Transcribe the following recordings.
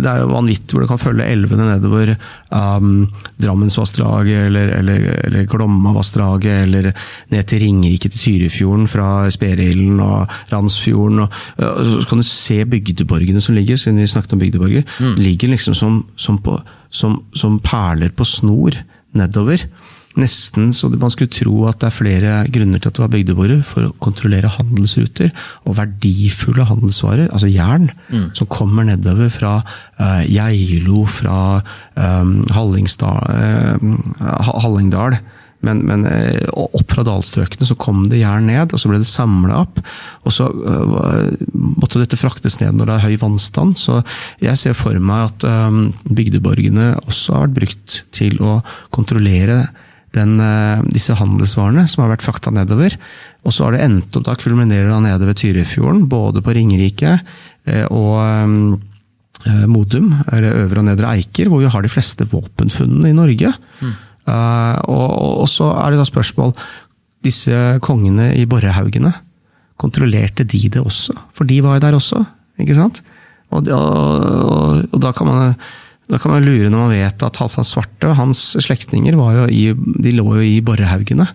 Det er jo vanvittig hvor du kan følge elvene nedover um, Drammensvassdraget eller, eller, eller Glommavassdraget, eller ned til Ringerike til Tyrifjorden fra Sperehilden og Randsfjorden. Og, og, så kan du se bygdeborgene som ligger, siden vi snakket om bygdeborger. Mm. ligger liksom som, som, på, som, som perler på snor nedover nesten så man skulle tro at det er flere grunner til at det var bygdebordet For å kontrollere handelsruter og verdifulle handelsvarer, altså jern, mm. som kommer nedover fra uh, Geilo, fra um, uh, Hallingdal. Men, men, opp fra dalstrøkene så kom det jern ned, og så ble det samla opp. Og så måtte dette fraktes ned når det er høy vannstand. Så jeg ser for meg at um, bygdeborgene også har vært brukt til å kontrollere den, eh, disse handelsvarene som har vært frakta nedover. Og så har det endt opp, da kulminerer det nede ved Tyrifjorden, både på Ringerike eh, og eh, Modum, eller Øvre og Nedre Eiker, hvor vi har de fleste våpenfunnene i Norge. Mm. Og, og, så er det da spørsmål Disse kongene i Borrehaugene, kontrollerte de det også? For de var jo der også, ikke sant? Og, og, og da kan man da kan man lure når man vet at Halvdan Svarte og hans slektninger lå jo i Borrehaugene.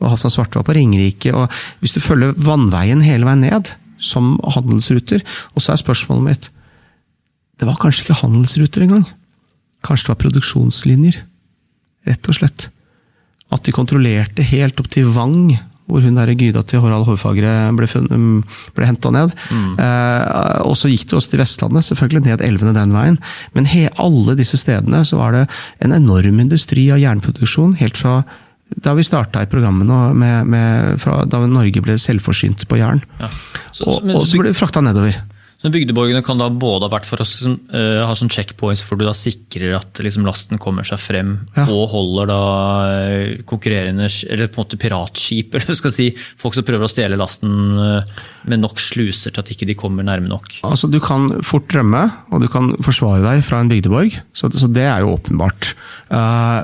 Og Halvdan Svarte var på Ringerike. og Hvis du følger vannveien hele veien ned, som handelsruter Og så er spørsmålet mitt Det var kanskje ikke handelsruter engang. Kanskje det var produksjonslinjer. Rett og slett. At de kontrollerte helt opp til Vang, hvor hun der gyda til Harald Hårfagre ble, ble henta ned. Mm. Eh, og så gikk det også til Vestlandet, selvfølgelig ned elvene den veien. Men he, alle disse stedene så var det en enorm industri av jernproduksjon helt fra da vi starta i programmet nå, med, med, fra, da Norge ble selvforsynt på jern. Ja. Så, og, og, så ble det frakta nedover. Så Bygdeborgene kan da både ha vært for å uh, ha sånn checkpoints hvor du da sikrer at liksom, lasten kommer seg frem, ja. og holder da uh, konkurrerende eller på en måte piratskip, eller skal si, folk som prøver å stjele lasten uh, med nok sluser til at ikke de kommer nærme nok. Altså Du kan fort rømme, og du kan forsvare deg fra en bygdeborg, så, så det er jo åpenbart.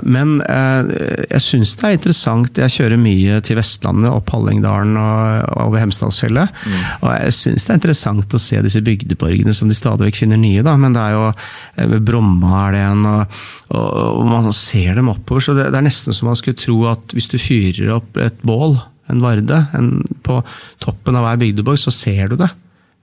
men jeg syns det er interessant, jeg kjører mye til Vestlandet, opp Hallingdalen og over Hemsedalsfjellet, mm. og jeg syns det er interessant å se disse bygdeborgene som de stadig vekk finner nye. Da. Men det er jo eh, Bromma er det en, og, og, man ser dem oppover. Så det, det, er nesten som man skulle tro at hvis du fyrer opp et bål, en varde, en, på toppen av hver bygdeborg, så ser du det.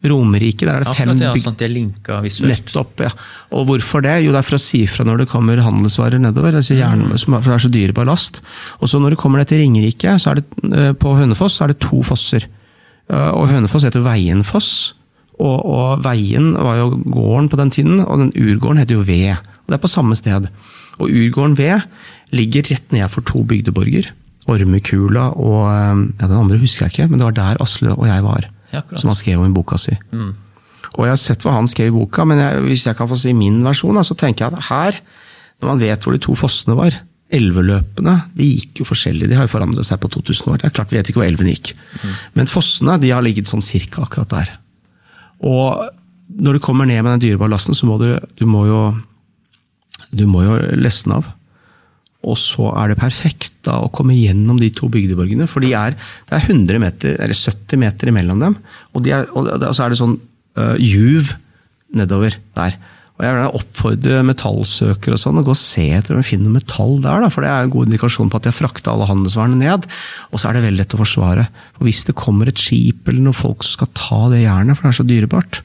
Romerike, der er det fem ja, sånn de er linka visuelt. Nettopp, ja. Og hvorfor det? Jo, det er for å si fra når det kommer handelsvarer nedover. Altså jern, mm. det er så dyre på last. Og så når du kommer ned til Ringerike, så er det, eh, på Hønefoss, så er det to fosser. Eh, og Hønefoss heter Veienfoss. Og, og, Veien var jo gården på den tiden, og den urgården heter jo Ved. Og Det er på samme sted. Og urgården Ved ligger rett ned for to bygdeborger. Ormekula og eh, ja, Den andre husker jeg ikke, men det var der Asle og jeg var. Ja, som han skrev om i boka si. Mm. Og jeg har sett hva han skrev i boka, men jeg, hvis jeg kan få si min versjon, så tenker jeg at her, når man vet hvor de to fossene var Elveløpene de gikk jo forskjellig, de har jo forandret seg på 2000 år. Det er klart Vi vet ikke hvor elven gikk. Mm. Men fossene de har ligget sånn cirka akkurat der. Og når du kommer ned med den dyrebare lasten, så må du, du må jo du må jo leste av. Og så er det perfekt da å komme gjennom de to bygdeborgene. For de er, det er 100 meter, eller 70 meter imellom dem. Og, de er, og så er det sånn uh, juv nedover der. Og Jeg vil oppfordre metallsøkere og sånn, å gå og se etter om vi finner metall der. Da, for Det er en god indikasjon på at de har frakta alle handelsvarene ned. Og så er det veldig lett å forsvare. For Hvis det kommer et skip eller noen folk som skal ta det jernet, for det er så dyrebart,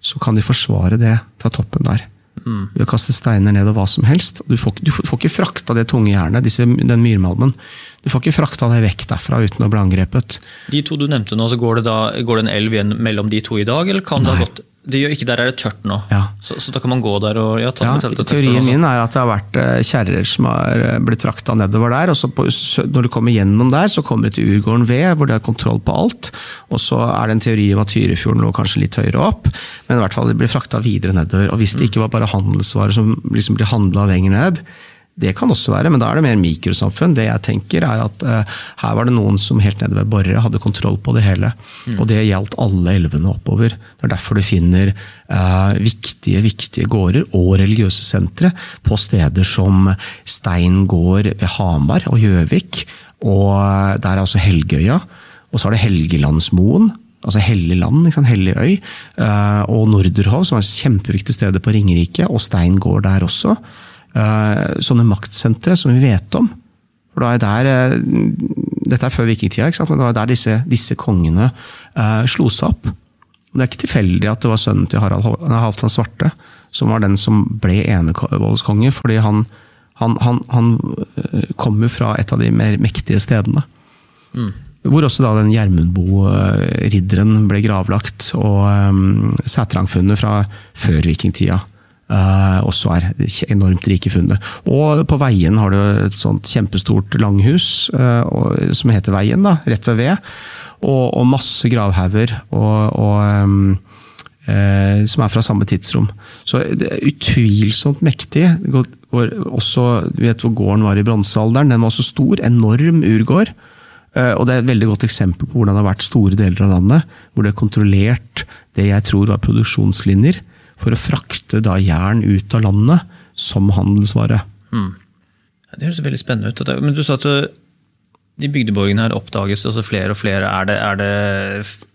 så kan de forsvare det fra toppen der. Mm. Ved å kaste steiner ned og hva som helst. Du får, du får, du får ikke frakta det tunge jernet, disse, den myrmalmen. Du får ikke frakta det vekk derfra uten å bli angrepet. De to du nevnte nå, så går det, da, går det en elv igjen mellom de to i dag? eller kan Nei. det ha gått det gjør ikke Der er det tørt nå, ja. så, så, da kan man gå der og ja, ta ja, teltet. Teorien min er at det har vært eh, kjerrer som har eh, blitt frakta nedover der. og så på, Når du kommer gjennom der, så kommer du til Urgården ved, hvor de har kontroll på alt. Og så er det en teori om at Tyrifjorden lå kanskje litt høyere opp, men i hvert fall det blir frakta videre nedover. og Hvis det ikke var bare handelsvarer som liksom blir handla lenger ned, det kan også være, men da er det mer mikrosamfunn. Det jeg tenker er at uh, Her var det noen som helt nede ved Borre hadde kontroll på det hele. Mm. Og det gjaldt alle elvene oppover. Det er derfor du finner uh, viktige viktige gårder og religiøse sentre på steder som Stein gård ved Hamar og Gjøvik. Og der er også Helgøya. Og så er det Helgelandsmoen altså Helligland, ikke sant? Hellig øy, eh, og Norderhov, som er kjempeviktig sted på Ringerike, og Stein gård der også. Eh, sånne maktsentre som vi vet om. For det er der, eh, Dette er før vikingtida, ikke sant? det var der disse, disse kongene uh, slo seg opp. Det er ikke tilfeldig at det var sønnen til Harald Halvdan Svarte som var den som ble enevoldskonge, fordi han, han, han, han kom jo fra et av de mer mektige stedene. Mm. Hvor også da den Gjermundbo-ridderen ble gravlagt, og um, Sætrangfunnet fra før vikingtida også er enormt rike funnet. Og på Veien har du et sånt kjempestort langhus uh, som heter Veien, da, rett ved ved. Og, og masse gravhauger og, og uh, som er fra samme tidsrom. Så det er utvilsomt mektig. Også, du vet hvor gården var i bronsealderen, den var også stor. Enorm urgård. Eh, og Det er et veldig godt eksempel på hvordan det har vært store deler av landet, hvor det er kontrollert det jeg tror var produksjonslinjer, for å frakte da jern ut av landet som handelsvare. Mm. Det høres veldig spennende ut. Men du sa at eh, de bygdeborgene her oppdages altså flere og flere. Er det, er det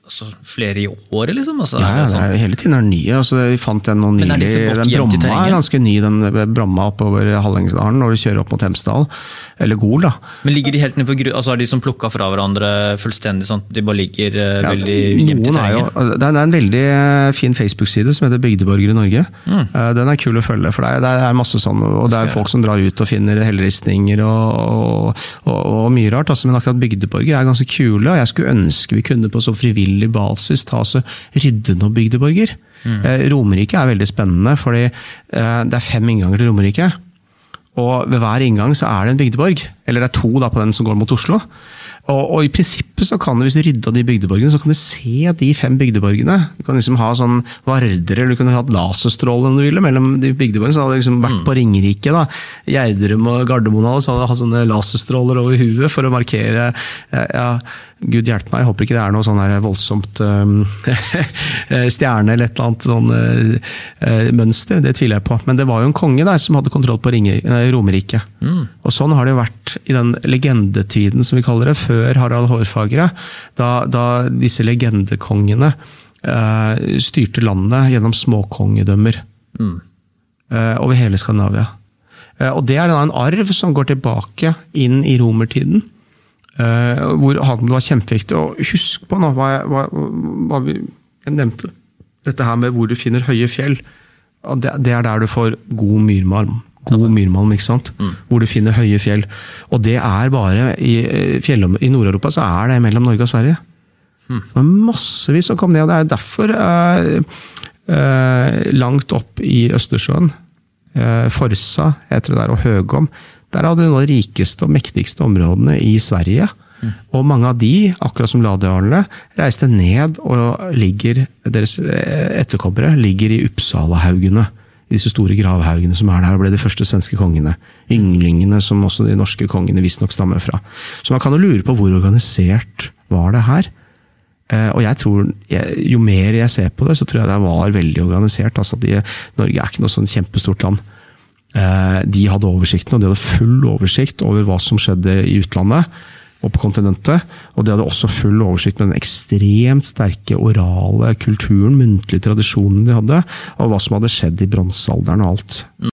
altså, flere i året, liksom? Altså, ja, sånn? er, hele tiden er det nye. Altså, vi fant en noen nylig. Den Bromma er ganske ny, den Bromma oppover Hallingdalen når du kjører opp mot Hemsedal. Eller Gol, da. Men ligger de helt nedfor altså Er de som plukka fra hverandre fullstendig? sånn De bare ligger uh, ja, veldig gjemt i terrenget? Det er en veldig eh, fin Facebook-side som heter Bygdeborger i Norge. Mm. Uh, den er kul å følge, for det er, det er masse sånn, og det er folk som drar ut og finner helleristninger og, og, og, og, mye rart. Altså, men akkurat bygdeborger er ganske kule, og jeg skulle ønske vi kunne på så frivillig basis ta oss rydde noen bygdeborger. Mm. Uh, Romerike er veldig spennende, fordi det er fem innganger til Romerike. Og ved hver inngang så er det en bygdeborg. Eller det er to da på den som går mot Oslo. Og, og, i prinsippet så kan du, hvis du rydder de bygdeborgene, så kan du se de fem bygdeborgene. Du kan liksom ha sånn Vardere, du kunne hatt laserstråle om du ville, mellom de bygdeborgene. Så hadde du liksom vært på Ringerike, da. Gjerdrum og Gardermoen så hadde du hatt sånne laserstråler over huet for å markere ja, Gud hjelpe meg, jeg håper ikke det er noe sånn voldsomt um, stjerne eller et eller annet sånn uh, mønster. Det tviler jeg på. Men det var jo en konge der som hadde kontroll på Romerike. Mm. Og sånn har det jo vært i den legendetiden som vi kaller det, før Harald Hårfagre. Da, da disse legendekongene uh, styrte landet gjennom småkongedømmer. Mm. Uh, over hele Skandinavia. og det er en arv som går tilbake inn i romertiden. Uh, hvor handel var kjempeviktig. Og husk på nå hva, hva, hva vi jeg nevnte. Dette her med hvor du finner høye fjell. Det, det er der du får god myrmalm. God myrmalm, ikke sant? Mm. Hvor du finner høye fjell. Og det er bare I, eh, i Nord-Europa så er det mellom Norge og Sverige. Mm. Det er massevis som kom ned. og Det er derfor uh, uh, langt opp i Østersjøen, Forsa heter det der, og Høgom der hadde du noen av de rikeste og mektigste områdene i Sverige. Mm. Og mange av de, akkurat som ladejarlene, reiste ned og ligger, deres eh, etterkommere ligger i Uppsalahaugene. Disse store gravhaugene som er der, ble de første svenske kongene. Ynglingene som også de norske kongene visstnok stammer fra. Så man kan jo lure på hvor organisert var det her? Eh, og jeg tror, Jo mer jeg ser på det, så tror jeg det var veldig organisert. altså de, Norge er ikke noe sånn kjempestort land. Eh, de hadde oversikten, og de hadde full oversikt over hva som skjedde i utlandet og på kontinentet. Og de hadde også full oversikt med den ekstremt sterke orale kulturen, muntlige tradisjonen de hadde, og hva som hadde skjedd i bronsealderen og alt.